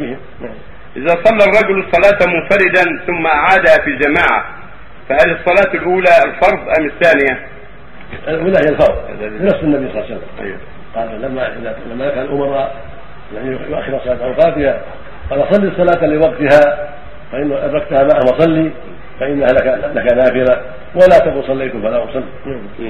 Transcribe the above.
نعم. إذا صلى الرجل الصلاة منفردا ثم أعادها في جماعة فهل الصلاة الأولى الفرض أم الثانية؟ الأولى هي الفرض. بنص النبي صلى الله عليه وسلم. أيوة. قال لما لما كان الأمراء يعني يؤخر صلاة أوقاتها قال صل الصلاة لوقتها فإن أدركتها معه وصلي فإنها لك لك نافلة ولا تقل صليت فلا أصلي. نعم.